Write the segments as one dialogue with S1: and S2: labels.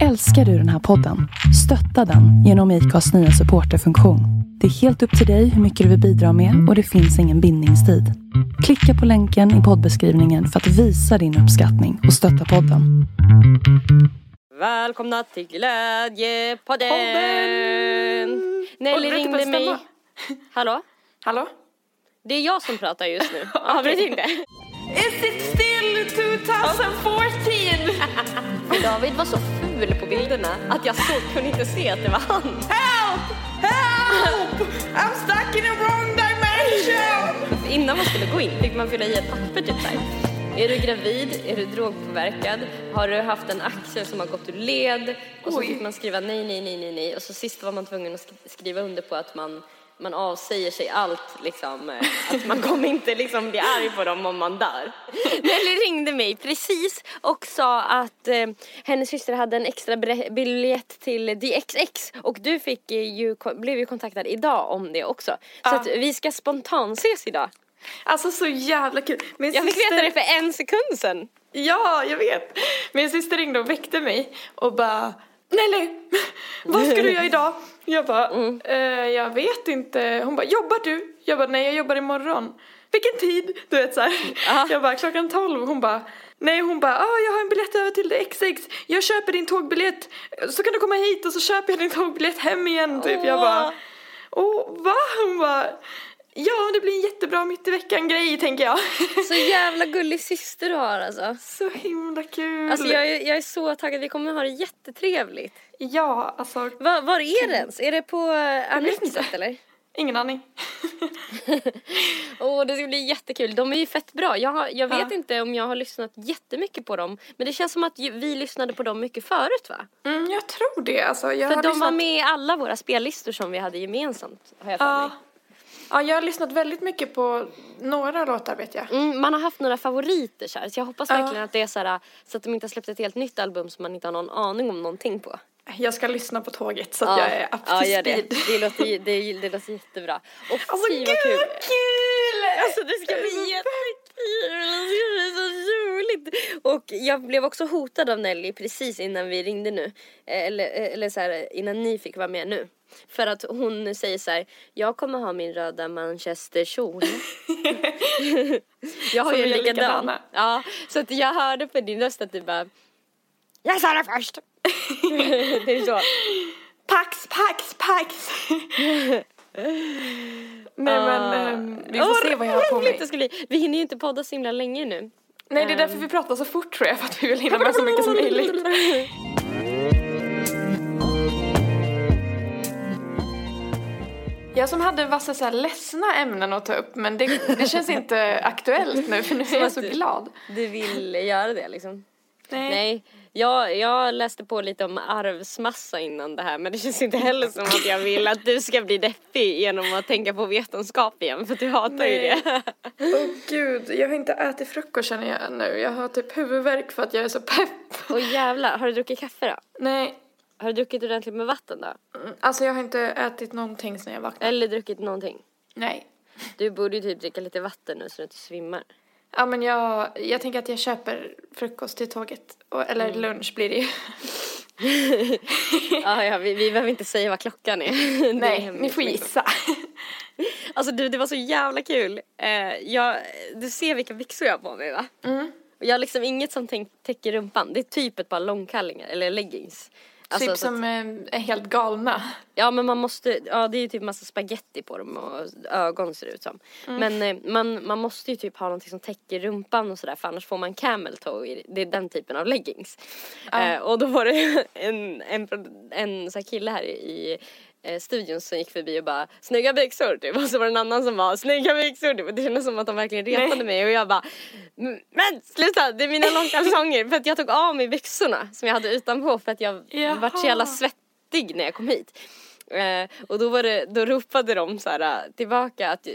S1: Älskar du den här podden? Stötta den genom IKAs nya supporterfunktion. Det är helt upp till dig hur mycket du vill bidra med och det finns ingen bindningstid. Klicka på länken i poddbeskrivningen för att visa din uppskattning och stötta podden.
S2: Välkomna till Glädjepodden!
S3: Podden!
S2: Nelly
S3: på
S2: ringde mig. Hallå?
S3: Hallå?
S2: Det är jag som pratar just nu. Avbryt inte.
S3: Is it still 2014?
S2: David var så ful på bilderna att jag såg, kunde inte se att det var han.
S3: Help! Help! I'm stuck in a wrong dimension!
S2: Innan man skulle gå in fick man fylla i ett papper typ såhär. Är du gravid? Är du drogpåverkad? Har du haft en axel som har gått ur led? Och så
S3: Oj.
S2: fick man skriva nej, nej, nej, nej, nej. Och så sist var man tvungen att sk- skriva under på att man, man avsäger sig allt, liksom. eh, Att man kommer inte liksom bli arg på dem om man dör. Nelly ringde mig precis och sa att eh, hennes syster hade en extra biljett till DXX och du fick ju, blev ju kontaktad idag om det också. Så
S3: Ja.
S2: att vi ska spontan ses idag.
S3: Alltså så jävla kul. Min
S2: Jag fick
S3: syster...
S2: veta det för en sekund sedan.
S3: Ja, jag vet. Min syster ringde och väckte mig och bara Nelly, vad ska du göra idag? Jag bara,
S2: Mm.
S3: eh, jag vet inte. Hon bara, jobbar du? Jag bara, nej jag jobbar imorgon. Vilken tid? Du vet såhär.
S2: Ja.
S3: Jag bara, klockan tolv. Hon bara, nej hon bara, ah, jag har en biljett över till XX. Jag köper din tågbiljett. Så kan du komma hit och så köper jag din tågbiljett hem igen typ. Jag bara, åh va? Hon bara, ja det blir en jättebra mitt i veckan grej tänker jag.
S2: Så jävla gullig syster du har alltså.
S3: Så himla kul.
S2: Alltså jag är, jag är så taggad, vi kommer ha det jättetrevligt.
S3: Ja, alltså
S2: Va, var är det ens? Är det på eh, Annexet eller?
S3: ingen aning.
S2: Åh det ska bli jättekul, de är ju fett bra. Jag, jag vet
S3: Ja.
S2: inte om jag har lyssnat jättemycket på dem. Men det känns som att vi lyssnade på dem mycket förut va?
S3: Mm, jag tror det. Alltså, jag
S2: För de
S3: lyssnat...
S2: var med i alla våra spellistor som vi hade gemensamt. Har jag för mig.
S3: Ja. ja, jag har lyssnat väldigt mycket på några låtar vet jag.
S2: Mm, man har haft några favoriter så, här, så jag hoppas
S3: Ja.
S2: verkligen att det är så, här, så att de inte har släppt ett helt nytt album som man inte har någon aning om någonting på.
S3: Jag ska lyssna på tåget så att jag är up to
S2: ja, gör det.
S3: speed.
S2: Det låter, det, det låter jättebra. Och
S3: Alltså
S2: fy
S3: gud
S2: vad kul!
S3: kul!
S2: Alltså det ska bli jättekul! Det ska bli så roligt! Och jag blev också hotad av Nelly precis innan vi ringde nu. Eh, Eller, eller så här, innan ni fick vara med nu. För att hon säger så här, jag kommer ha min röda manchesterkjol. jag har ju likadan.
S3: likadana.
S2: Ja, så att jag hörde på din röst att du bara, jag sa det först! det är så.
S3: Pax, pax, pax! Nej men ehm, vi får se vad jag har på mig.
S2: det ska bli. Vi hinner ju inte podda så himla länge nu.
S3: Nej det är därför vi pratar så fort tror jag för att vi vill hinna med så mycket som möjligt. Jag som hade massa så här ledsna ämnen att ta upp men det, det känns inte aktuellt nu för nu är jag så glad.
S2: Du vill göra det liksom?
S3: Nej.
S2: Nej, jag, jag läste på lite om arvsmassa innan det här men det känns inte heller som att jag vill att du ska bli deppig genom att tänka på vetenskap igen för du hatar ju
S3: Nej.
S2: det.
S3: Åh gud, jag har inte ätit frukost känner jag nu. Jag har typ huvudvärk för att jag är så pepp.
S2: Och jävlar, har du druckit kaffe då?
S3: Nej,
S2: Har du druckit ordentligt med vatten då?
S3: mm, alltså jag har inte ätit någonting sedan jag vaknade.
S2: Eller druckit någonting?
S3: Nej.
S2: Du borde ju typ dricka lite vatten nu så du inte svimmar.
S3: Ja men jag, jag tänker att jag köper frukost till tåget. Och, eller
S2: Mm.
S3: lunch blir det ju.
S2: ja, ja, vi, vi behöver inte säga vad klockan är. Det är
S3: Nej,
S2: hemligt,
S3: ni får
S2: liksom.
S3: gissa.
S2: Alltså du, det var så jävla kul. Eh, jag, du ser vilka byxor jag har på mig va?
S3: Mm.
S2: Jag har liksom inget som täcker rumpan. Det är typ ett par långkallingar eller leggings. Alltså,
S3: typ
S2: så att-
S3: som eh, är helt galna.
S2: Ja men man måste, ja det är ju typ massa spaghetti på dem och ögon ser det ut som.
S3: Mm.
S2: Men eh, man, man måste ju typ ha någonting som täcker rumpan och sådär för annars får man camel toe det är den typen av leggings.
S3: Ja.
S2: Eh, och då var det en, en, pro- en så här kille här i eh, studion som gick förbi och bara snygga byxor typ och så var det en annan som bara snygga byxor typ och det kändes som att de verkligen retade
S3: Nej.
S2: mig och jag bara "Mm, men sluta det är mina långkalsonger för att jag tog av mig byxorna som jag hade utanpå för att jag vart så jävla
S3: Jaha.
S2: svettig när jag kom hit. Eh, och då, var det, då ropade de så här eh, tillbaka att eh,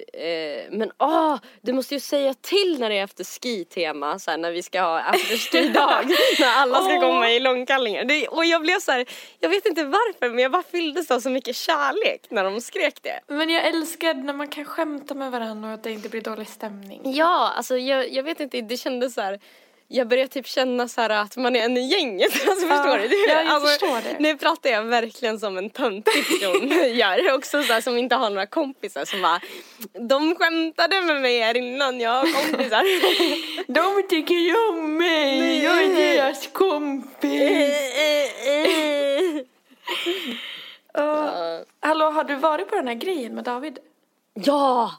S2: men åh, du måste ju säga till när det är efter ski-tema så här, när vi ska ha afterski-dag när alla ska
S3: Åh.
S2: komma i långkallingar. Det, och jag blev så här, jag vet inte varför men jag bara fylldes av så mycket kärlek när de skrek det.
S3: Men jag älskar när man kan skämta med varandra och att det inte blir dålig stämning.
S2: Ja, alltså jag, jag vet inte, det kändes så här jag börjar typ känna så här att man är en i gänget. Alltså förstår du?
S3: ja, jag
S2: alltså,
S3: förstår det.
S2: Nu pratar jag verkligen som en töntig person gör. Också så här, som inte har några kompisar som bara De skämtade med mig här innan, jag har kompisar.
S3: De tycker ju om mig, jag är deras kompis. Uh, hallå, har du varit på den här grejen med David?
S2: ja!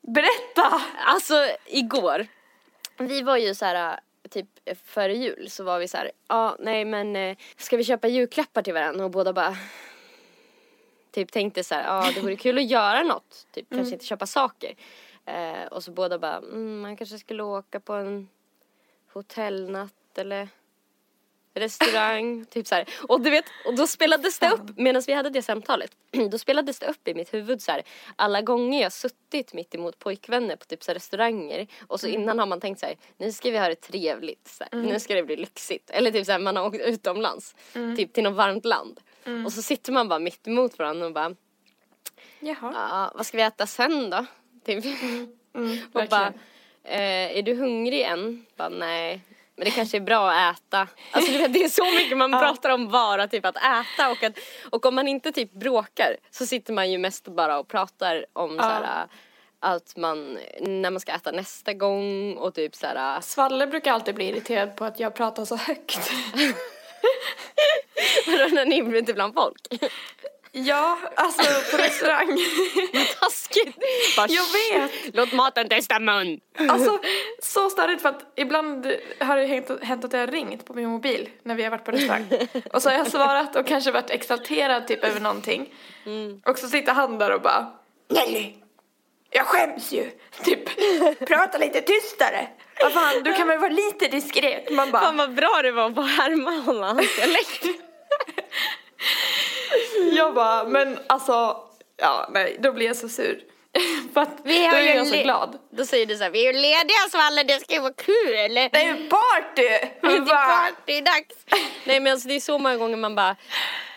S3: Berätta!
S2: Alltså igår, vi var ju så här typ före jul så var vi så här, ja nej men eh, ska vi köpa julklappar till varandra och båda bara typ tänkte så här, ja det vore kul att göra något, typ kanske inte köpa saker. Eh, och så båda bara, mm, man kanske skulle åka på en hotellnatt eller restaurang, typ så här. Och du vet, och då spelades det upp, medan vi hade det samtalet, då spelades det upp i mitt huvud så här, alla gånger jag suttit mitt emot pojkvänner på typ så här, restauranger och så innan har man tänkt så här, nu ska vi ha det trevligt, så här, nu ska det bli lyxigt. Eller typ så här, man har åkt utomlands, typ till något varmt land. Och så sitter man bara mitt emot varandra och bara,
S3: Jaha.
S2: ja, vad ska vi äta sen då? Typ. och bara,
S3: verkligen.
S2: eh, är du hungrig än? Bara, nej. Men det kanske är bra att äta. Alltså du vet, det är så mycket man pratar om bara typ att äta och att, och om man inte typ bråkar så sitter man ju mest bara och pratar om så här att man, när man ska äta nästa gång och typ så här
S3: Svalle brukar alltid bli irriterad på att jag pratar så högt.
S2: vadå, när ni är ute bland folk.
S3: Ja, alltså på restaurang.
S2: Taskigt. Bara,
S3: Jag vet.
S2: Låt maten testa mun.
S3: Alltså så störigt för att ibland har det hänt, att jag har ringt på min mobil när vi har varit på restaurang. Och så har jag svarat och kanske varit exalterad typ över någonting. Och så sitter han där och bara Nelly, jag skäms ju. Typ, prata lite tystare. Vad fan, du kan väl vara lite diskret. Man bara,
S2: Fan vad bra det var på att härma hans dialekt.
S3: jag bara, men alltså, ja nej, då blir jag så sur. för att
S2: Vi
S3: då är jag så glad.
S2: Då säger du så här, vi är ju lediga Svalle, det ska ju vara kul.
S3: Det är ju party!
S2: Det är partydags! Nej men alltså det är så många gånger man bara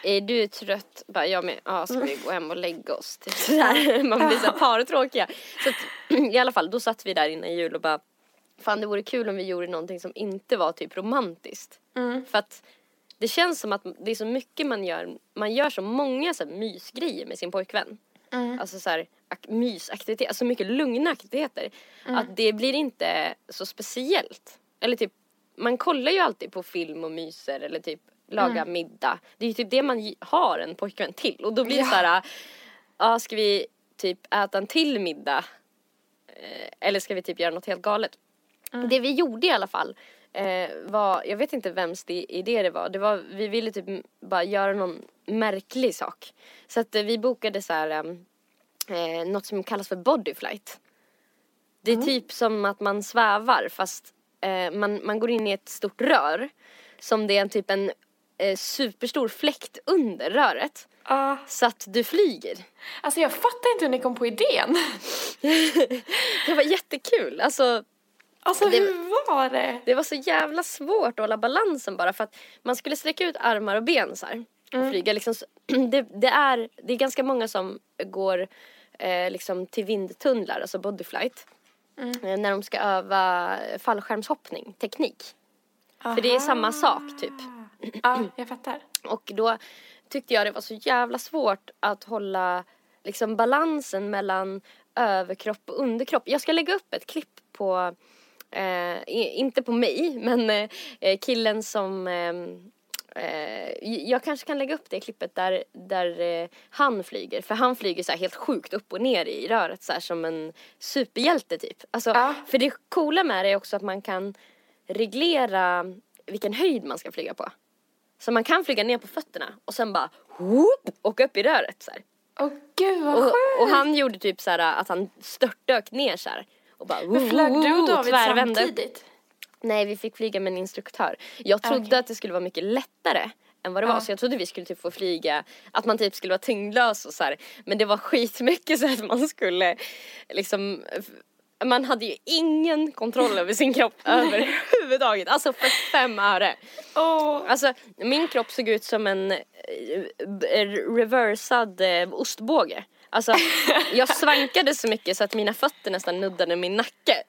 S2: är du trött? Bara, ja men ja, ska vi gå hem och lägga oss? Typ sådär. Man blir så partråkiga. Så att, i alla fall, då satt vi där innan jul och bara Fan det vore kul om vi gjorde någonting som inte var typ romantiskt. För att det känns som att det är så mycket man gör, man gör så många så här, mysgrejer med sin pojkvän. Alltså så här, ak- mysaktiviteter, alltså mycket lugna aktiviteter. Att det blir inte så speciellt. Eller typ, man kollar ju alltid på film och myser eller typ laga middag. Det är ju typ det man har en pojkvän till. Och då blir det
S3: Ja.
S2: så här, ja ska vi typ äta en till middag? Eh, Eller ska vi typ göra något helt galet? Det vi gjorde i alla fall eh, var, jag vet inte vems det, idé det var, det var, vi ville typ bara göra någon märklig sak. Så att eh, vi bokade så här em, eh, något som kallas för bodyflight. Det är typ som att man svävar fast eh, man, man går in i ett stort rör som det är en typ en eh, superstor fläkt under röret
S3: Ja.
S2: så att du flyger.
S3: Alltså jag fattar inte hur ni kom på idén.
S2: Det var jättekul. Alltså
S3: Alltså
S2: Det-
S3: hur var det?
S2: Det var så jävla svårt att hålla balansen bara för att man skulle sträcka ut armar och ben så här och flyga liksom. Det, det, är, det är ganska många som går eh, liksom till vindtunnlar, alltså bodyflight. Eh, när de ska öva fallskärmshoppning, teknik. För det är samma sak typ.
S3: Ja, jag fattar.
S2: Och då tyckte jag det var så jävla svårt att hålla liksom balansen mellan överkropp och underkropp. Jag ska lägga upp ett klipp på, eh, inte på mig, men eh, killen som ehm, Eh, jag kanske kan lägga upp det klippet där, där eh, han flyger. För han flyger så helt sjukt upp och ner i röret så som en superhjälte typ. Alltså,
S3: Ja.
S2: För det coola med det är också att man kan reglera vilken höjd man ska flyga på. Så man kan flyga ner på fötterna och sen bara whoop, åka upp i röret så här.
S3: Åh gud vad
S2: Och,
S3: sjukt!
S2: och han gjorde typ så här att han störtdök ner så här. Och bara
S3: Men flög du och David
S2: tvärvände
S3: samtidigt?
S2: Nej, vi fick flyga med en instruktör. Jag trodde
S3: Okej.
S2: att det skulle vara mycket lättare än vad det var.
S3: Ja.
S2: Så jag trodde vi skulle typ få flyga, att man typ skulle vara tyngdlös och så här. Men det var skitmycket så att man skulle liksom man hade ju ingen kontroll över sin kropp överhuvudtaget. Alltså för fem öre.
S3: Åh,
S2: Alltså min kropp såg ut som en eh, reversad eh, ostbåge. Alltså jag svankade så mycket så att mina fötter nästan nuddade min nacke.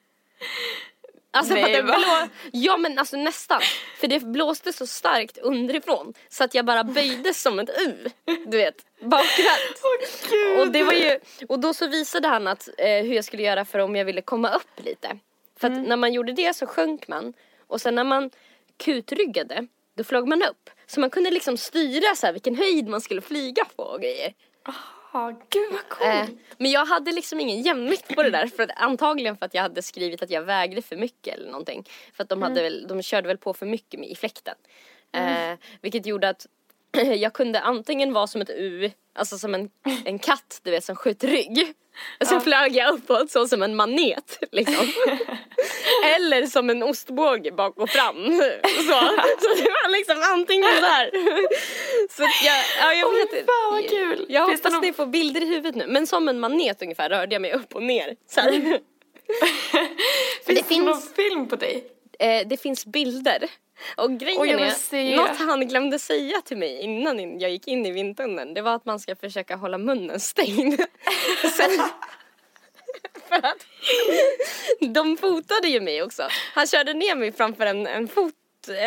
S2: Alltså
S3: Nej,
S2: för att det blå... Ja men alltså nästan. För det blåste så starkt underifrån så att jag bara böjdes som ett U. Du vet, bakvänt.
S3: Gud.
S2: Och det var ju, och då så visade han att, eh, hur jag skulle göra för om jag ville komma upp lite. För att när man gjorde det så sjönk man och sen när man kutryggade då flög man upp. Så man kunde liksom styra så här vilken höjd man skulle flyga på och grejer.
S3: Gud vad coolt.
S2: Eh, men jag hade liksom ingen jämvikt på det där för att, antagligen för att jag hade skrivit att jag vägde för mycket eller någonting. För att de, hade väl, de körde väl på för mycket med, i fläkten. Eh, vilket gjorde att jag kunde antingen vara som ett U, alltså som en, en katt du vet som skjuter rygg. Och så flög jag uppåt så som en manet liksom. Eller som en ostbåge bak och fram. Så, så det var liksom antingen där. Så jag, ja, jag
S3: Åh,
S2: vet
S3: fan, vad kul.
S2: Jag
S3: Finns
S2: hoppas
S3: någon-
S2: ni får bilder i huvudet nu. Men som en manet ungefär rörde jag mig upp och ner. Så.
S3: Finns
S2: det
S3: det,
S2: finns-
S3: någon film på dig?
S2: Eh, det finns bilder. Och grejen
S3: vill
S2: är,
S3: se.
S2: något han glömde säga till mig innan jag gick in i vindtunneln, det var att man ska försöka hålla munnen stängd. Sen, för att de fotade ju mig också. Han körde ner mig framför en, en fot,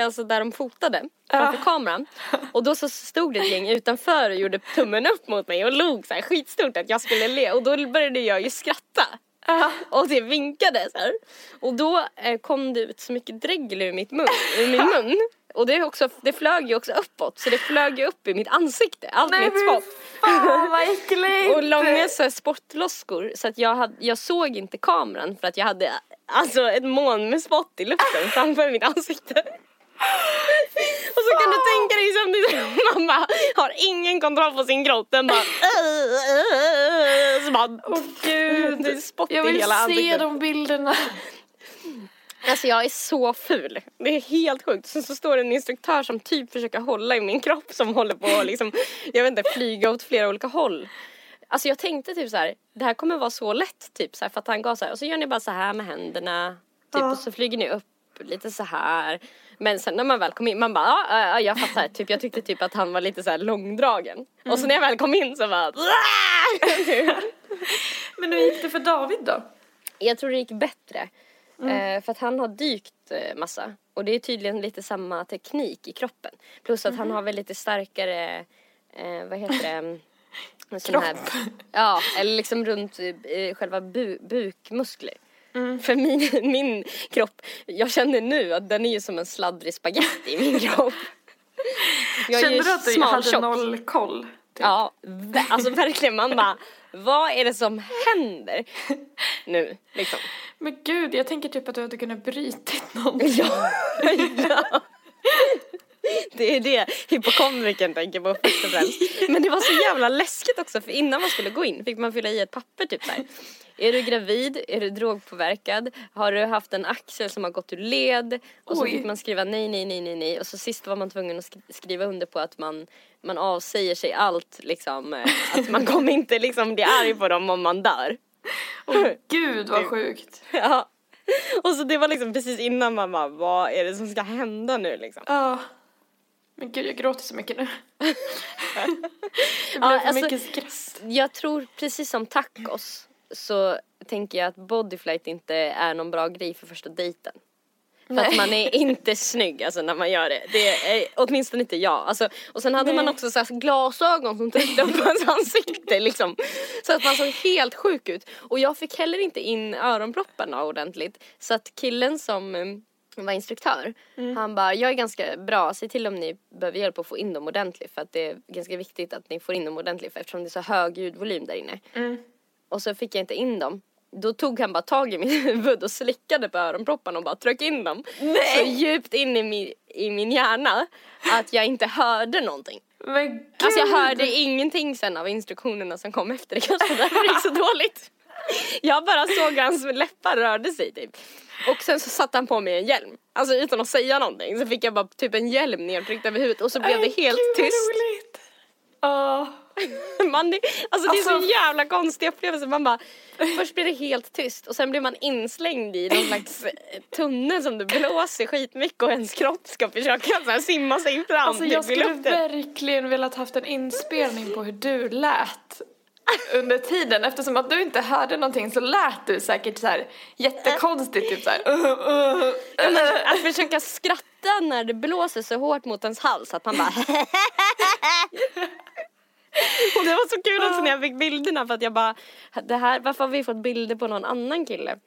S2: alltså där de fotade, framför kameran. Och då så stod det ett gäng utanför och gjorde tummen upp mot mig och log så här skitstort att jag skulle le och då började jag ju skratta. Och det vinkade så här. Och då eh, kom det ut så mycket dregel ur, mitt mun, ur min mun. Och det, också, det flög ju också uppåt så det flög ju upp i mitt ansikte, allt
S3: Nej
S2: mitt spott.
S3: fan vad äckligt.
S2: Och långa så här, spottloskor så att jag, hade, jag såg inte kameran för att jag hade alltså ett moln med spott i luften framför mitt ansikte. Och så kan du tänka dig samtidigt att mamma har ingen kontroll på sin kropp. Den bara... Så bara
S3: Åh gud.
S2: det är spott
S3: Jag vill se
S2: ansiktet.
S3: de bilderna.
S2: Alltså jag är så ful. Det är helt sjukt. Sen så står det en instruktör som typ försöker hålla i min kropp som håller på att liksom, jag vet inte, flyga åt flera olika håll. Alltså jag tänkte typ så här, det här kommer vara så lätt typ så här, för att han gav så här och så gör ni bara så här med händerna. Typ
S3: Ja.
S2: och så flyger ni upp lite så här. Men sen när man väl kom in, man bara ja, ja, ja jag fattar. Typ jag tyckte typ att han var lite så här långdragen. Och så när jag väl kom in så bara
S3: Men hur gick det för David då?
S2: Jag tror det gick bättre. Eh, för att han har dykt eh, massa. Och det är tydligen lite samma teknik i kroppen. Plus att han har väl lite starkare, eh, vad heter det? En sån Här, ja, eller liksom runt eh, själva bu- bukmuskler. För min, min kropp, jag känner nu att den är ju som en sladdrig spagetti i min kropp. Jag
S3: Kände du att du
S2: smal,
S3: hade
S2: tjock.
S3: noll koll? Typ?
S2: Ja, alltså verkligen man bara, vad är det som händer nu liksom?
S3: Men gud, jag tänker typ att du hade kunnat brytit någon.
S2: Ja, ja. Det är det hypokondriken tänker på först och främst. Men det var så jävla läskigt också för innan man skulle gå in fick man fylla i ett papper typ såhär. Är du gravid? Är du drogpåverkad? Har du haft en axel som har gått ur led? Och så
S3: Oj.
S2: fick man skriva nej, nej, nej, nej, nej. Och så sist var man tvungen att sk- skriva under på att man, man avsäger sig allt liksom. eh, Att man kommer inte liksom bli arg på dem om man dör.
S3: Åh gud vad sjukt.
S2: Ja. Och så det var liksom precis innan man bara, vad är det som ska hända nu liksom?
S3: Ja. Men gud, jag gråter så mycket nu. det blev
S2: Ja,
S3: för
S2: alltså-
S3: mycket skratt.
S2: Jag tror precis som tacos så tänker jag att bodyflight inte är någon bra grej för första dejten. För att man är inte snygg alltså när man gör det. Det är åtminstone inte jag. Alltså, och sen hade
S3: Nej.
S2: man också så glasögon som tryckte upp på ens ansikte liksom. Så att man såg helt sjuk ut. Och jag fick heller inte in öronpropparna ordentligt. Så att killen som var instruktör, han bara, jag är ganska bra, se till om ni behöver hjälp att få in dem ordentligt för att det är ganska viktigt att ni får in dem ordentligt för eftersom det är så hög ljudvolym där inne. Och så fick jag inte in dem. Då tog han bara tag i min huvud och slickade på öronpropparna och bara tryckte in dem. Så djupt in i min, i min hjärna att jag inte hörde någonting.
S3: Men gud.
S2: Alltså jag hörde ingenting sen av instruktionerna som kom efter det. Kanske därför det gick så dåligt. Jag bara såg hans läppar rörde sig typ. Och sen så satte han på mig en hjälm. Alltså utan att säga någonting så fick jag bara typ en hjälm nedtryckt över huvudet och så blev det
S3: Nej,
S2: helt
S3: gud,
S2: tyst.
S3: roligt. Ja.
S2: Man, det, alltså det är så
S3: Alltså-
S2: jävla konstig upplevelse. Man bara, först blir det helt tyst och sen blir man inslängd i någon slags eh, tunnel som det blåser skitmycket och ens kropp ska försöka så här, simma sig fram
S3: Alltså
S2: typ,
S3: jag
S2: i
S3: skulle verkligen velat haft en inspelning på hur du lät under tiden. Eftersom att du inte hörde någonting så lät du säkert så här jättekonstigt. Typ så här. Uh, uh,
S2: Ja, men att försöka skratta när det blåser så hårt mot ens hals att man bara Och det var så kul också när jag fick bilderna för att jag bara, det här, varför har vi fått bilder på någon annan kille?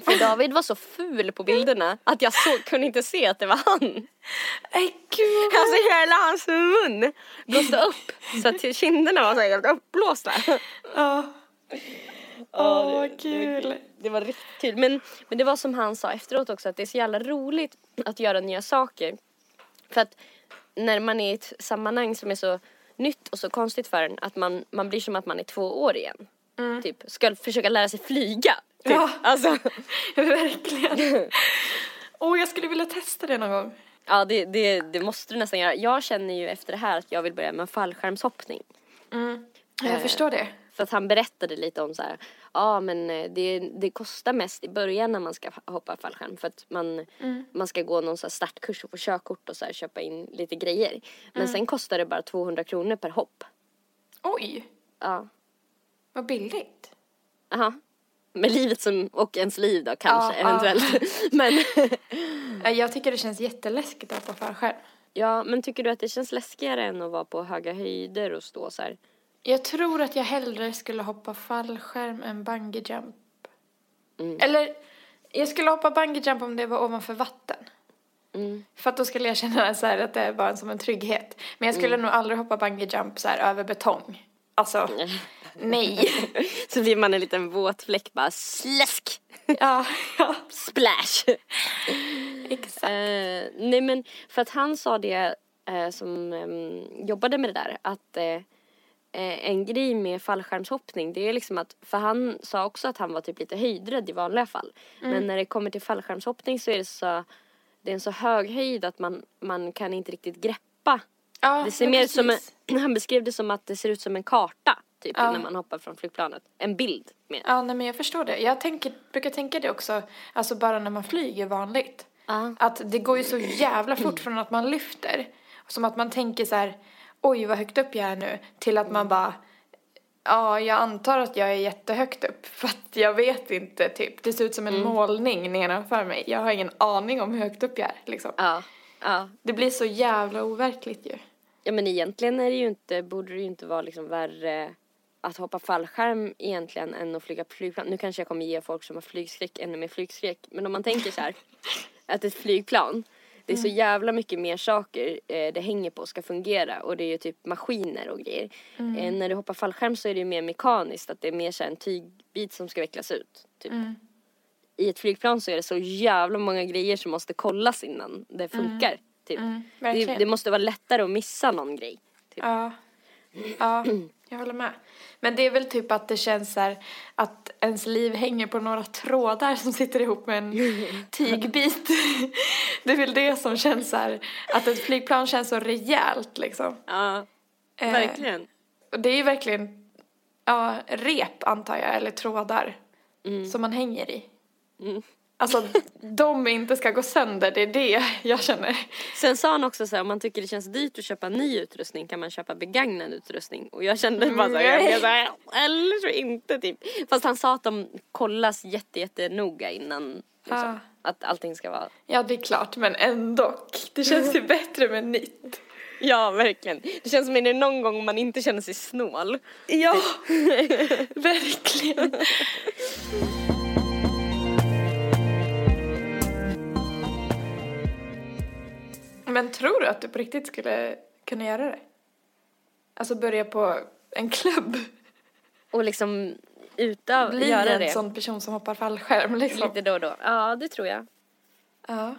S2: För David var så ful på bilderna att jag så, kunde inte se att det var han.
S3: Nej gud.
S2: Alltså hela hans mun blåste upp så att kinderna var så här helt uppblåsta.
S3: Ja. Åh vad kul.
S2: Det var riktigt kul. Men, men det var som han sa efteråt också att det är så jävla roligt att göra nya saker. För att när man är i ett sammanhang som är så nytt och så konstigt för en att man, man blir som att man är två år igen. Typ ska försöka lära sig flyga. Typ.
S3: Ja.
S2: Alltså,
S3: Verkligen. Åh jag skulle vilja testa det någon gång.
S2: ja det, det, det måste du nästan göra. Jag känner ju efter det här att jag vill börja med fallskärmshoppning.
S3: Jag
S2: Eh.
S3: förstår det.
S2: För att han berättade lite om så här, ja men eh, det, det kostar mest i början när man ska hoppa fallskärm för att man, man ska gå någon så startkurs och få körkort och så här, köpa in lite grejer. Men sen kostar det bara 200 kronor per hopp.
S3: Oj,
S2: Ja,
S3: vad billigt.
S2: aha. Med livet som, och ens liv då kanske
S3: Ja, ja.
S2: eventuellt. men,
S3: Eh, Jag tycker det känns jätteläskigt att hoppa fallskärm.
S2: ja men tycker du att det känns läskigare än att vara på höga höjder och stå så här?
S3: Jag tror att jag hellre skulle hoppa fallskärm än bungee jump.
S2: Mm.
S3: Eller, jag skulle hoppa bungee jump om det var ovanför vatten.
S2: Mm.
S3: För att då skulle jag känna så att det bara som en trygghet. Men jag skulle nog aldrig hoppa bungee jump så över betong. Alltså, nej.
S2: Så blir man en liten våt fläck bara släsk!
S3: ja, ja,
S2: Splash!
S3: exakt.
S2: Eh, nej men för att han sa det eh, som em, jobbade med det där att eh, en grej med fallskärmshoppning det är liksom att för han sa också att han var typ lite höjdrädd i vanliga fall. Men när det kommer till fallskärmshoppning så är det så det är en så hög höjd att man, man kan inte riktigt greppa.
S3: Ja,
S2: Det ser mer som en,
S3: precis.
S2: han beskrev det som att det ser ut som en karta typ
S3: Ja.
S2: när man hoppar från flygplanet. En bild med.
S3: Ja, nej men jag förstår det. Jag tänker, brukar tänka det också, alltså bara när man flyger vanligt.
S2: Ja.
S3: Att det går ju så jävla fort från att man lyfter. Som att man tänker så här, oj vad högt upp jag är nu. Till att man bara, ja jag antar att jag är jättehögt upp. För att jag vet inte typ. Det ser ut som en målning nedanför mig. Jag har ingen aning om hur högt upp jag är liksom.
S2: Ja. ja.
S3: Det blir så jävla overkligt ju.
S2: Ja men egentligen är det ju inte, borde det ju inte vara liksom värre att hoppa fallskärm egentligen än att flyga flygplan. Nu kanske jag kommer ge folk som har flygskräck ännu mer flygskräck. Men om man tänker så här, att ett flygplan, det är så jävla mycket mer saker eh, det hänger på ska fungera och det är ju typ maskiner och grejer. Eh, när du hoppar fallskärm så är det ju mer mekaniskt, att det är mer så här en tygbit som ska vecklas ut. Typ. I ett flygplan så är det så jävla många grejer som måste kollas innan det funkar. Typ. det,
S3: verkligen.
S2: det måste vara lättare att missa någon grej. Typ.
S3: Ja. Ja, jag håller med. Men det är väl typ att det känns så här att ens liv hänger på några trådar som sitter ihop med en tygbit. Det är väl det som känns så här att ett flygplan känns så rejält liksom.
S2: Ja,
S3: Eh,
S2: verkligen.
S3: Och det är ju verkligen, ja, rep antar jag, eller trådar som man hänger i. Alltså, de inte ska gå sönder, det är det jag känner.
S2: Sen sa han också så här, om man tycker det känns dyrt att köpa ny utrustning kan man köpa begagnad utrustning. Och jag kände bara så här, jag så här, eller så inte typ. Fast han sa att de kollas jätte, jätte noga innan liksom,
S3: Ah.
S2: att allting ska vara.
S3: Ja, det är klart, men ändå. Det känns ju bättre med nytt.
S2: Ja, verkligen. Det känns som att det är någon gång man inte känner sig snål.
S3: Ja, verkligen. Men tror du att du på riktigt skulle kunna göra det? Alltså börja på en klubb?
S2: Och liksom utav,
S3: Bli
S2: göra
S3: en
S2: det.
S3: sån person som hoppar fallskärm liksom?
S2: Lite då och då. Ja, det tror jag.
S3: Ja,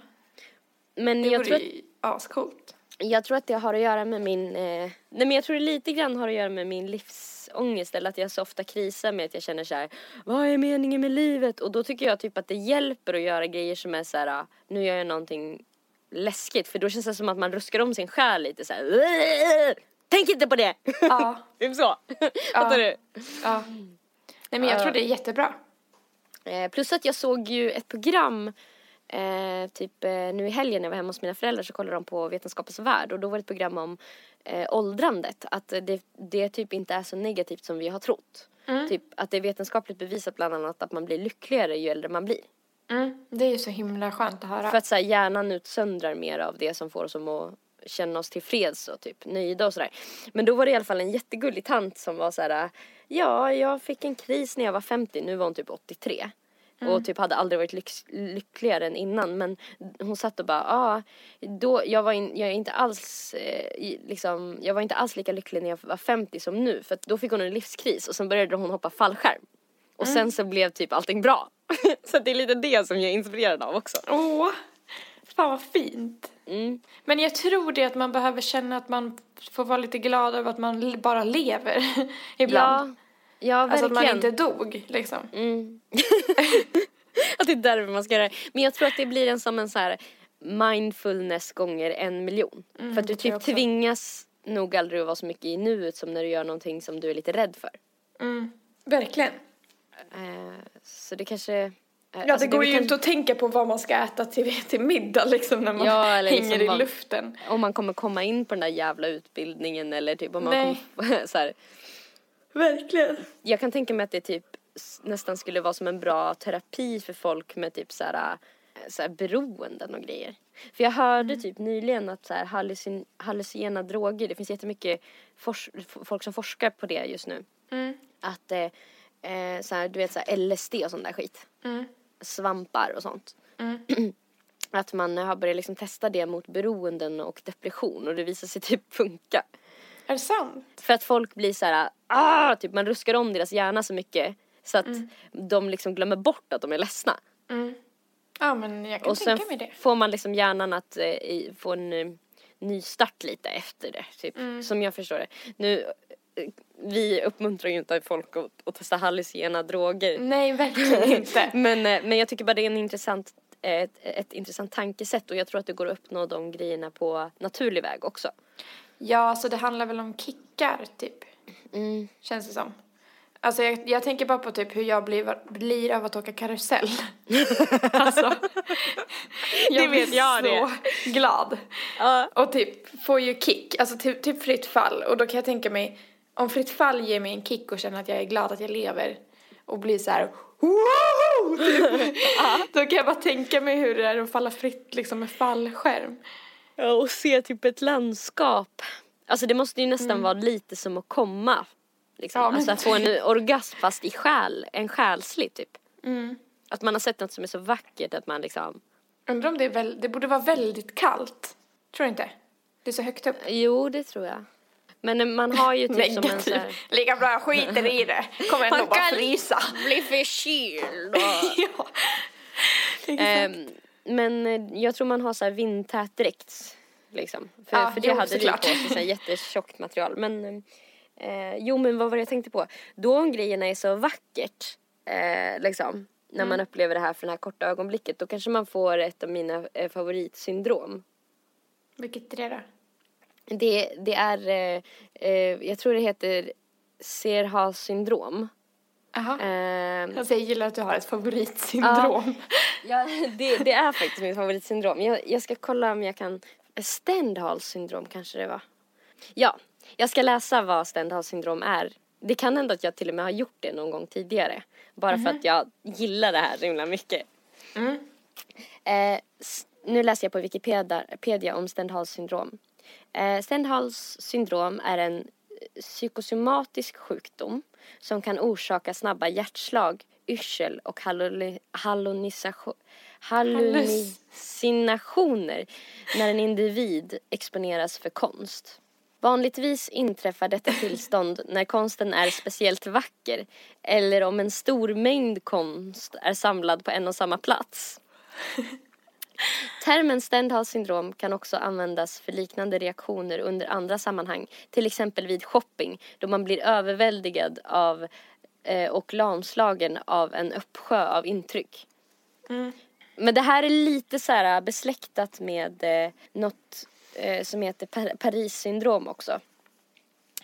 S2: Men
S3: det
S2: jag
S3: vore
S2: tror, att,
S3: ju ascoolt.
S2: jag tror att det har att göra med min... Eh, nej men jag tror det lite grann har att göra med min livsångest. Eller att jag så ofta krisar med att jag känner så här. Vad är meningen med livet? Och då tycker jag typ att det hjälper att göra grejer som är så här. ah, Nu gör jag någonting läskigt. För då känns det som att man ruskar om sin själ lite så här. "Åh, Tänk inte på det!
S3: Ja,
S2: typ så. Fattar du?
S3: ja. Nej men jag tror det är jättebra.
S2: Eh, plus att jag såg ju ett program eh, typ eh, nu i helgen när jag var hemma hos mina föräldrar så kollade de på Vetenskapens Värld och då var det ett program om eh, åldrandet. Att det, det typ inte är så negativt som vi har trott. Typ att det är vetenskapligt bevisat bland annat att man blir lyckligare ju äldre man blir.
S3: Mm, det är ju så himla skönt att höra.
S2: För att så här, hjärnan utsöndrar mer av det som får oss att känna oss tillfreds och typ nöjda och sådär. Men då var det i alla fall en jättegullig tant som var så här, ja, jag fick en kris när jag var 50, nu var hon typ 83. Och typ hade aldrig varit lyx- lyckligare än innan men hon satt och bara, ja, då, jag var, in, jag är inte alls, eh, liksom, jag var inte alls lika lycklig när jag var 50 som nu för då fick hon en livskris och sen började hon hoppa fallskärm. Och sen så blev typ allting bra. så det är lite det som jag är inspirerad av också.
S3: Åh, fan vad fint.
S2: Mm.
S3: Men jag tror det att man behöver känna att man får vara lite glad över att man bara lever ibland.
S2: Ja, ja
S3: alltså
S2: verkligen.
S3: att man inte dog liksom.
S2: Mm. att det är därför man ska göra det. Men jag tror att det blir en som en så här mindfulness gånger en miljon. för att du typ tvingas nog aldrig att vara så mycket i nuet som när du gör någonting som du är lite rädd för.
S3: Mm. Verkligen.
S2: Eh, så det kanske... eh,
S3: Ja,
S2: alltså
S3: det går
S2: är
S3: ju
S2: väl
S3: inte att tänka på vad man ska äta till, till middag liksom när man
S2: Ja,
S3: hänger
S2: liksom
S3: i
S2: vad-
S3: luften.
S2: Om man kommer komma in på den där jävla utbildningen eller typ om man
S3: Nej.
S2: kommer, så här,
S3: Verkligen.
S2: Jag kan tänka mig att det typ nästan skulle vara som en bra terapi för folk med typ så här, äh, så här beroenden och grejer. För jag hörde
S3: Mm.
S2: typ nyligen att så här hallucin, hallucinogena droger, det finns jättemycket folk som forskar på det just nu.
S3: Mm.
S2: Att eh, eh, så här, du vet så här LSD och sån där skit.
S3: Mm.
S2: Svampar och sånt.
S3: Mm.
S2: Att man har börjat liksom testa det mot beroenden och depression och det visar sig typ funka.
S3: Är det sant?
S2: För att folk blir så här, ah, typ man ruskar om deras hjärna så mycket så att de liksom glömmer bort att de är ledsna.
S3: Mm. Ja, men jag kan
S2: Och sen
S3: tänka mig det.
S2: får man liksom hjärnan att eh, få en eh, ny start lite efter det, typ.
S3: Mm.
S2: Som jag förstår det. Nu, vi uppmuntrar ju inte folk att, att testa hallucinogena droger.
S3: Nej, verkligen inte.
S2: Men, eh, men jag tycker bara det är en intressant, ett, ett intressant tankesätt och jag tror att det går att uppnå de grejerna på naturlig väg också.
S3: Ja, så det handlar väl om kickar, typ.
S2: Mm.
S3: Känns det som. Alltså jag, jag tänker bara på typ hur jag blir, blir av att åka karusell. alltså. Jag
S2: Det vet
S3: blir
S2: jag
S3: så glad.
S2: Ja.
S3: Och typ får ju kick, alltså typ, typ fritt fall. Och då kan jag tänka mig, om fritt fall ger mig en kick och känner att jag är glad att jag lever och blir så här! Typ. Då kan jag bara tänka mig hur det är att falla fritt liksom med fallskärm.
S2: Ja, och se typ ett landskap. Alltså det måste ju nästan vara lite som att komma. Liksom.
S3: Ja,
S2: alltså att få en orgasm fast i själ, en själslig typ. Att man har sett något som är så vackert att man liksom,
S3: Undrar om det är väl, det borde vara väldigt kallt. Tror du inte? Det är så högt upp.
S2: jo det tror jag. Men man har ju typ som en så här,
S3: Lika bra jag skiter i det. Kommer ändå bara frysa.
S2: bli förkyld
S3: ja.
S2: Ehm, men jag tror man har så här vindtät dräkt. Liksom. För,
S3: Ja,
S2: för det
S3: jo,
S2: hade vi på oss, så här jättetjockt material. Men eh, jo men vad var det jag tänkte på? Då om grejerna är så vackert, eh, liksom. När
S3: Mm.
S2: man upplever det här för det här korta ögonblicket. Då kanske man får ett av mina eh, favoritsyndrom.
S3: Vilket är det då?
S2: Det, det är, eh, eh, jag tror det heter Serhas syndrom.
S3: Jaha.
S2: Ehm,
S3: Alltså jag gillar att du har ett favoritsyndrom.
S2: Ja, det, det är faktiskt mitt favoritsyndrom. Jag, jag ska kolla om jag kan... Stendhals syndrom kanske det var. Ja, jag ska läsa vad Stendhals syndrom är. Det kan hända att jag till och med har gjort det någon gång tidigare. Bara för att jag gillar det här så himla mycket.
S3: Mm.
S2: Eh, nu läser jag på Wikipedia Pedia om Stendhals syndrom. Eh, Stendhals syndrom är en eh, psykosomatisk sjukdom som kan orsaka snabba hjärtslag, yrsel och hallucinationer när en individ exponeras för konst. Vanligtvis inträffar detta tillstånd när konsten är speciellt vacker eller om en stor mängd konst är samlad på en och samma plats. Termen Stendhals syndrom kan också användas för liknande reaktioner under andra sammanhang, till exempel vid shopping då man blir överväldigad av eh, och lamslagen av en uppsjö av intryck. Men det här är lite så här besläktat med eh, något eh, som heter Par- Paris syndrom också.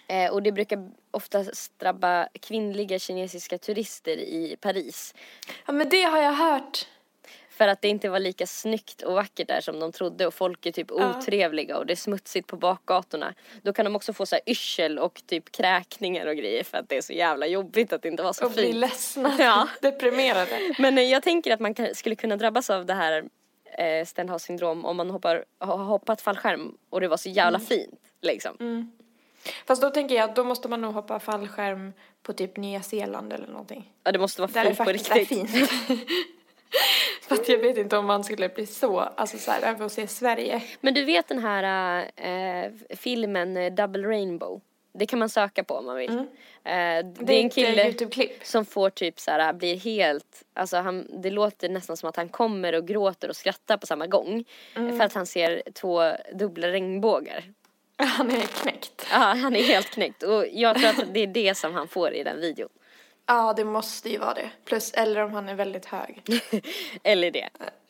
S2: Eh, och det brukar oftast drabba kvinnliga kinesiska turister i Paris.
S3: Ja men det har jag hört.
S2: För att det inte var lika snyggt och vackert där som de trodde och folk är typ otrevliga och det är smutsigt på bakgatorna. Då kan de också få så här yrsel och typ kräkningar och grejer för att det är så jävla jobbigt att det inte var så
S3: Och bli
S2: fint.
S3: ledsna,
S2: Ja.
S3: deprimerade.
S2: Men eh, jag tänker att man kan, skulle kunna drabbas av det här eh, Stenhouse syndrom om man hoppar, har hoppat fallskärm och det var så jävla
S3: Mm.
S2: fint liksom.
S3: Fast då tänker jag att då måste man nog hoppa fallskärm på typ Nya Zeeland eller någonting.
S2: Ja det måste vara
S3: Där
S2: fint på
S3: faktiskt är
S2: riktigt.
S3: fint. Fast jag vet inte om man skulle bli så, alltså så här, över att se Sverige.
S2: Men du vet den här eh, filmen eh, Double Rainbow? Det kan man söka på om man vill. Eh, det,
S3: Mm. Det
S2: är en kille
S3: eh, Youtube-klipp.
S2: som får typ så här, blir helt, alltså han, det låter nästan som att han kommer och gråter och skrattar på samma gång.
S3: Mm.
S2: För att han ser två dubbla regnbågar.
S3: Han är knäckt.
S2: Ja, han är helt knäckt och jag tror att det är det som han får i den videon.
S3: Ja, det måste ju vara det. Plus, eller om han är väldigt hög.
S2: Eller det.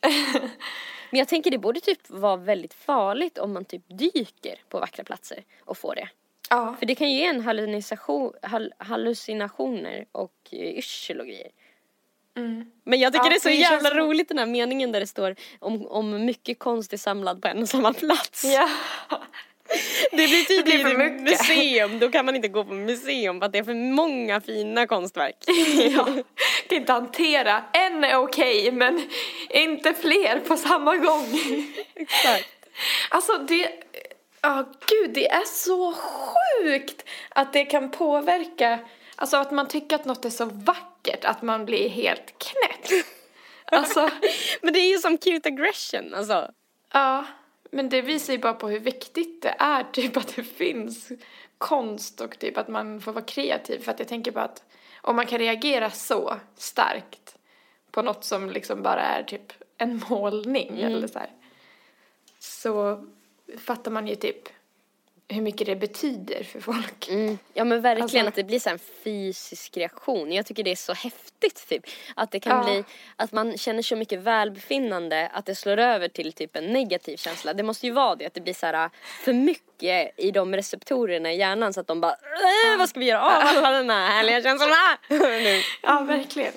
S2: Men jag tänker det borde typ vara väldigt farligt om man typ dyker på vackra platser och får det.
S3: Ja.
S2: För det kan ju ge en hallucination, hall, hallucinationer och eh, yrsel och grejer. Men jag tycker
S3: Ja,
S2: det är så
S3: det känns
S2: jävla
S3: som-
S2: roligt den här meningen där det står om, om mycket konst är samlad på en och samma plats.
S3: Ja.
S2: Det blir tydligen museum, då kan man inte gå på museum för att det är för många fina konstverk.
S3: ja. Kan inte hantera. En är okej, men inte fler på samma gång.
S2: Exakt.
S3: Alltså det, ja gud det är så sjukt att det kan påverka, alltså att man tycker att något är så vackert att man blir helt knäpp. Alltså,
S2: Men det är ju som cute aggression, alltså.
S3: ja, men det visar ju bara på hur viktigt det är typ att det finns konst och typ att man får vara kreativ. För att jag tänker bara att om man kan reagera så starkt på något som liksom bara är typ en målning eller så här så fattar man ju typ hur mycket det betyder för folk.
S2: Mm. Ja men verkligen
S3: Alltså-
S2: att det blir så en fysisk reaktion. Jag tycker det är så häftigt typ. Att det kan
S3: Ja.
S2: bli, att man känner så mycket välbefinnande att det slår över till typ en negativ känsla. Det måste ju vara det, att det blir så här för mycket i de receptorerna i hjärnan så att de bara äh, vad ska vi göra av alla de här härliga känslorna?
S3: Ja, verkligen.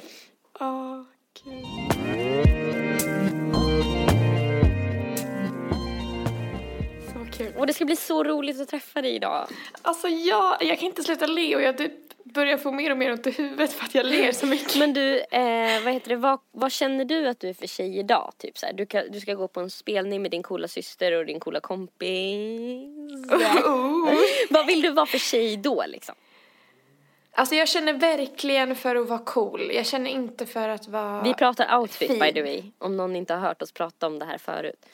S3: Åh,
S2: Och det ska bli så roligt att träffa dig idag.
S3: Alltså jag, jag kan inte sluta le och jag typ börjar få mer och mer ont i huvudet för att jag ler så mycket.
S2: Men du, eh, vad heter det, vad, vad känner du att du är för tjej idag? Typ så här, du, kan, du ska gå på en spelning med din coola syster och din coola kompis.
S3: Oh.
S2: vad vill du vara för tjej då liksom?
S3: Alltså jag känner verkligen för att vara cool. Jag känner inte för att vara...
S2: Vi pratar outfit by
S3: fin.
S2: the way, om någon inte har hört oss prata om det här förut.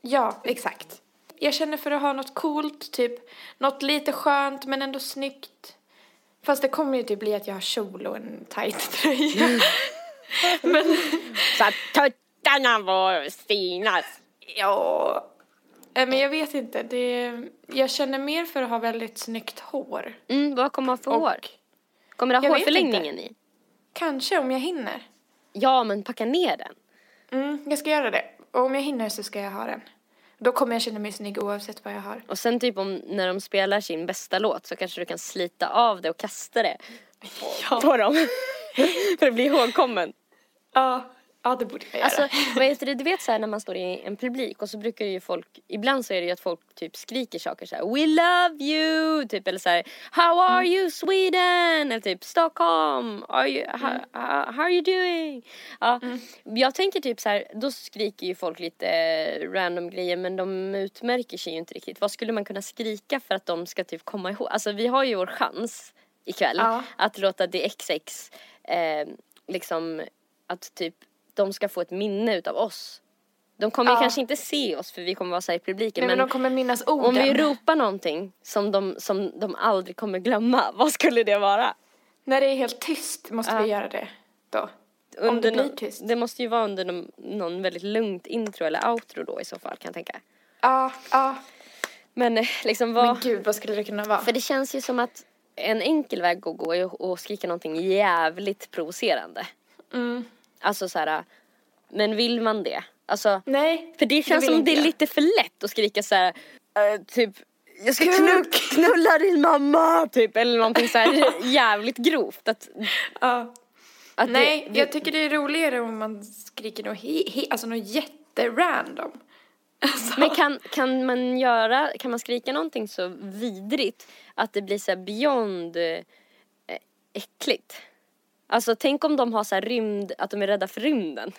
S3: Ja, exakt. Jag känner för att ha något coolt, typ något lite skönt men ändå snyggt. Fast det kommer ju typ bli att jag har kjol och en tight tröja. men
S2: Så att tuttarna var Stinas.
S3: ja, Eh, men jag vet inte. Det, jag känner mer för att ha väldigt snyggt hår.
S2: Mm, vad kommer man för
S3: Och
S2: hår? Kommer du ha hårförlängningen i?
S3: kanske om jag hinner.
S2: Ja, men packa ner den.
S3: Mm, jag ska göra det. Och om jag hinner så ska jag ha den. Då kommer jag känna mig snygg oavsett vad jag har.
S2: Och sen typ om, när de spelar sin bästa låt så kanske du kan slita av det och kasta det på dem. för att bli ihågkommen.
S3: Ja, ja det borde jag göra.
S2: Alltså, vad heter det, du vet så här när man står i en publik och så brukar ju folk, ibland så är det ju att folk typ skriker saker så här: We love you! Typ eller så här, How are you Sweden? Eller typ Stockholm! Are you, how, how, how are you doing? Ja, Jag tänker typ så här, då skriker ju folk lite random grejer men de utmärker sig ju inte riktigt. Vad skulle man kunna skrika för att de ska typ komma ihåg? Alltså vi har ju vår chans ikväll
S3: Ja.
S2: att låta DXX eh, liksom att typ de ska få ett minne utav oss. De kommer ju
S3: Ja.
S2: kanske inte se oss för vi kommer vara så i publiken
S3: Nej, men,
S2: men,
S3: de kommer minnas orden.
S2: om vi ropar någonting som de, som de aldrig kommer glömma, vad skulle det vara?
S3: När det är helt tyst måste
S2: Ja.
S3: vi göra det då. Om
S2: Under
S3: det blir tyst.
S2: Det måste ju vara under någon, någon väldigt lugnt intro eller outro då i så fall kan jag tänka.
S3: Ja, ja.
S2: Men eh, liksom vad...
S3: Men gud, vad skulle det kunna vara?
S2: För det känns ju som att en enkel väg att gå är att skrika någonting jävligt provocerande.
S3: Mm.
S2: Alltså så här, men vill man det? Alltså,
S3: Nej,
S2: för det känns som det är lite för lätt att skrika så här, eh, typ jag ska
S3: Kuk.
S2: knull, knulla din mamma typ eller någonting så här jävligt grovt. Att,
S3: Ja.
S2: Att
S3: Nej,
S2: det-
S3: jag tycker det är roligare om man skriker något, he, he, alltså något jätterandom. Alltså,
S2: Men kan, kan man göra, kan man skrika någonting så vidrigt att det blir så här beyond eh, äckligt? Alltså tänk om de har så rymd, att de är rädda för rymden.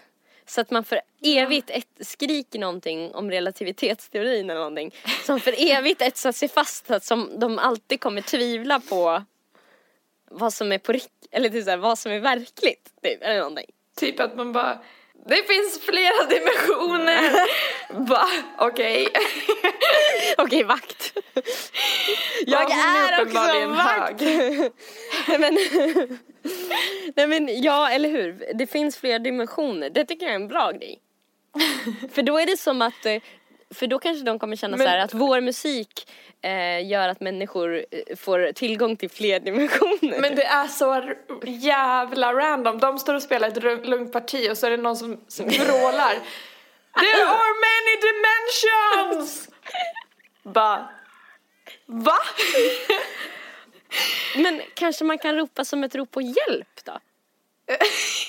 S2: Så att man för evigt ett, skriker någonting om relativitetsteorin eller någonting. Som för evigt etsar sig fast, att som de alltid kommer tvivla på vad som är på riktigt, eller typ så här, vad som är verkligt. Typ, eller någonting.
S3: Typ att man bara, det finns flera dimensioner. Va? Okej.
S2: Okej, vakt. Jag
S3: Ja, hon är
S2: också vakt. Men, nej men ja, eller hur? Det finns flera dimensioner. Det tycker jag är en bra grej. För då är det som att, eh, för då kanske de kommer känna
S3: Men-
S2: så här att vår musik eh, gör att människor eh, får tillgång till fler dimensioner.
S3: Men det är så jävla random. De står och spelar ett lugnt parti och så är det någon som, som vrålar. There are many dimensions! Bara, va?
S2: Men kanske man kan ropa som ett rop på hjälp då?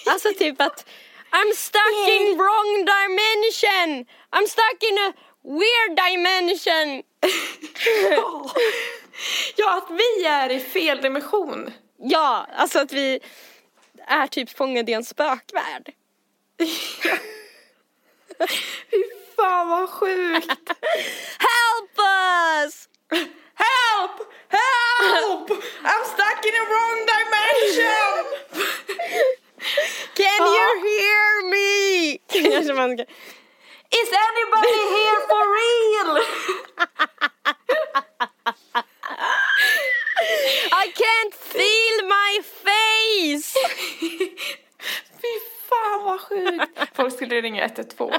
S2: Alltså typ att I'm stuck in wrong dimension! I'm stuck in a weird dimension!
S3: Ja, att vi är i fel dimension.
S2: Ja, alltså att vi är typ fångade i en spökvärld.
S3: Fy fan vad sjukt.
S2: Help us!
S3: Help! Help! I'm stuck in a wrong dimension!
S2: Can you hear me? Kanske man ska...
S3: Is anybody here for real?
S2: I can't feel my face!
S3: Fy fan vad sjukt. Folk skulle ringa 112.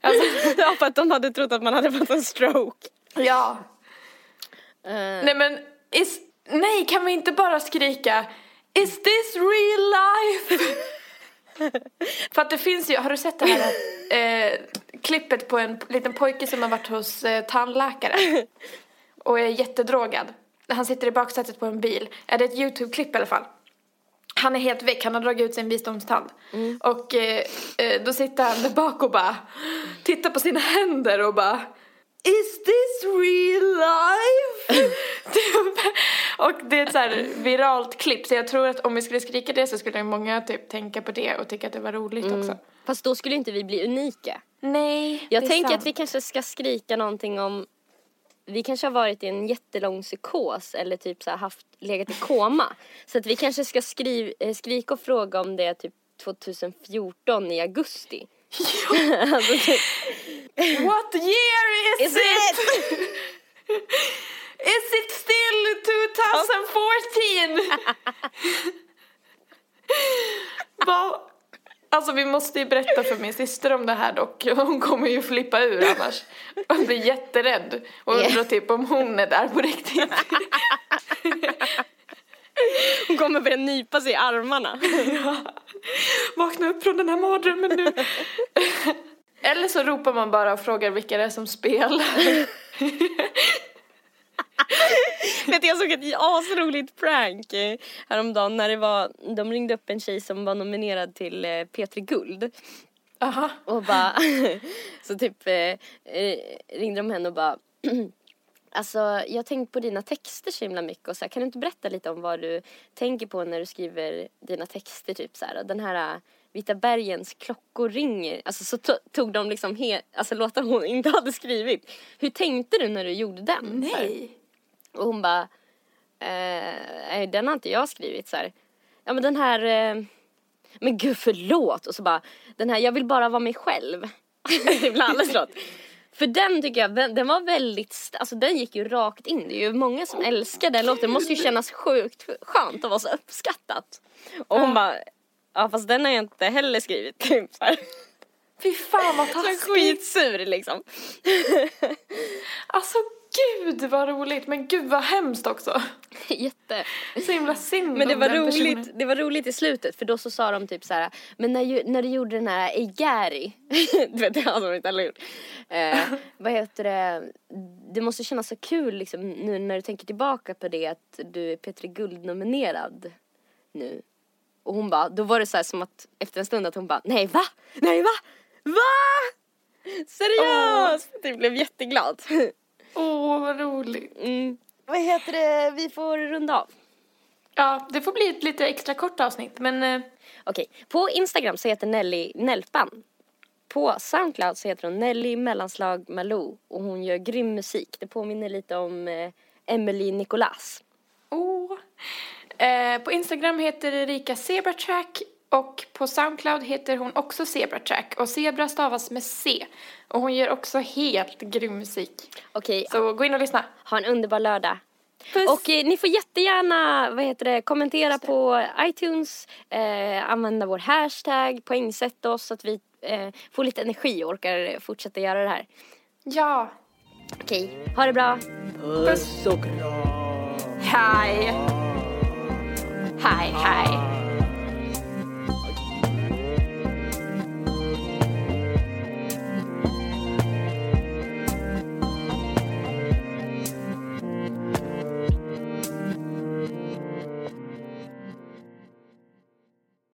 S3: Alltså,
S2: Ja, för att de hade trott att man hade fått en stroke.
S3: ja.
S2: Eh,
S3: Nej men, is, nej kan vi inte bara skrika Is this real life? För att det finns ju, har du sett det här eh, klippet på en liten pojke som har varit hos eh, tandläkare och är jättedrogad. Han sitter i baksätet på en bil. Är det ett YouTube-klipp i alla fall? Han är helt väck, han har dragit ut sin visdomstand. Och eh, eh, då sitter han där bak och bara tittar på sina händer och bara Is this real life? Och det är ett så här viralt klipp så jag tror att om vi skulle skrika det så skulle många typ tänka på det och tycka att det var roligt också.
S2: Fast då skulle inte vi bli unika.
S3: Nej,
S2: Jag
S3: det är
S2: tänker
S3: sant.
S2: att vi kanske ska skrika någonting om vi kanske har varit i en jättelång psykos eller typ så haft, legat i koma. Så att vi kanske ska skriv, eh, skrika och fråga om det typ 2014 i augusti. Alltså, typ,
S3: What year is,
S2: Is
S3: it?
S2: it?
S3: Is it still 2014? Vad? Alltså vi måste ju berätta för min syster om det här dock. Hon kommer ju flippa ur annars. Hon blir jätterädd och undrar typ om hon är där på riktigt.
S2: Hon kommer börja nypa sig i armarna.
S3: Vakna upp från den här mardrömmen nu. Eller så ropar man bara och frågar vilka det är som spelar.
S2: Vet jag såg ett asroligt prank eh, häromdagen när det var, de ringde upp en tjej som var nominerad till eh, P3 Guld.
S3: Aha.
S2: Och bara, så typ eh, ringde de henne och bara Alltså jag har tänkt på dina texter så himla mycket och så här, kan du inte berätta lite om vad du tänker på när du skriver dina texter typ så här den här eh, Vita bergens klockor ringer. Alltså så to- tog de liksom he- alltså låtar hon inte hade skrivit. Hur tänkte du när du gjorde den?
S3: Nej.
S2: Och hon bara, eh, den har inte jag skrivit så här. Ja men den här, eh, men gud förlåt. Och så bara, den här jag vill bara vara mig själv. det blir alldeles låt. För den tycker jag, den den var väldigt, alltså den gick ju rakt in. Det är ju många som älskar den låten. Det måste ju kännas sjukt skönt att vara så uppskattat. Och hon bara, ja fast den har jag inte heller skrivit. Typ så.
S3: Fy fan vad
S2: Så
S3: taskigt.
S2: skitsur liksom.
S3: Alltså gud vad roligt. Men gud vad hemskt också.
S2: Jätte.
S3: Så himla synd
S2: Men det var roligt,
S3: personen.
S2: det var roligt i slutet för då så sa de typ så här, men när, när du gjorde den här Eigari, du vet det har de inte heller gjort. Eh, vad heter det, det måste kännas så kul liksom nu när du tänker tillbaka på det att du är Petri Guld nominerad nu. Och hon bara, då var det så här som att efter en stund att hon bara, nej va? Nej va? Va? Seriöst? Jag blev jätteglad.
S3: Åh, vad roligt.
S2: Mm. Vad heter det, vi får runda av.
S3: Ja, det får bli ett lite extra kort avsnitt, men eh,
S2: Okej, på Instagram så heter Nelly Nelpan. På Soundcloud så heter hon Nelly mellanslag Malou och hon gör grym musik. Det påminner lite om eh, Emily Nicolas.
S3: åh. Eh, på Instagram heter Erika Zebratrack och på Soundcloud heter hon också Zebratrack och Zebra stavas med C. Och hon gör också helt grym musik.
S2: Okej,
S3: Så gå in och lyssna.
S2: ha en underbar lördag.
S3: Puss!
S2: Och eh, ni får jättegärna vad heter det, kommentera på iTunes, eh, använda vår hashtag, poängsätta oss så att vi eh, får lite energi och orkar fortsätta göra det här.
S3: Ja.
S2: Okej, ha det bra.
S3: Puss och kram. Hej. Hej, hej.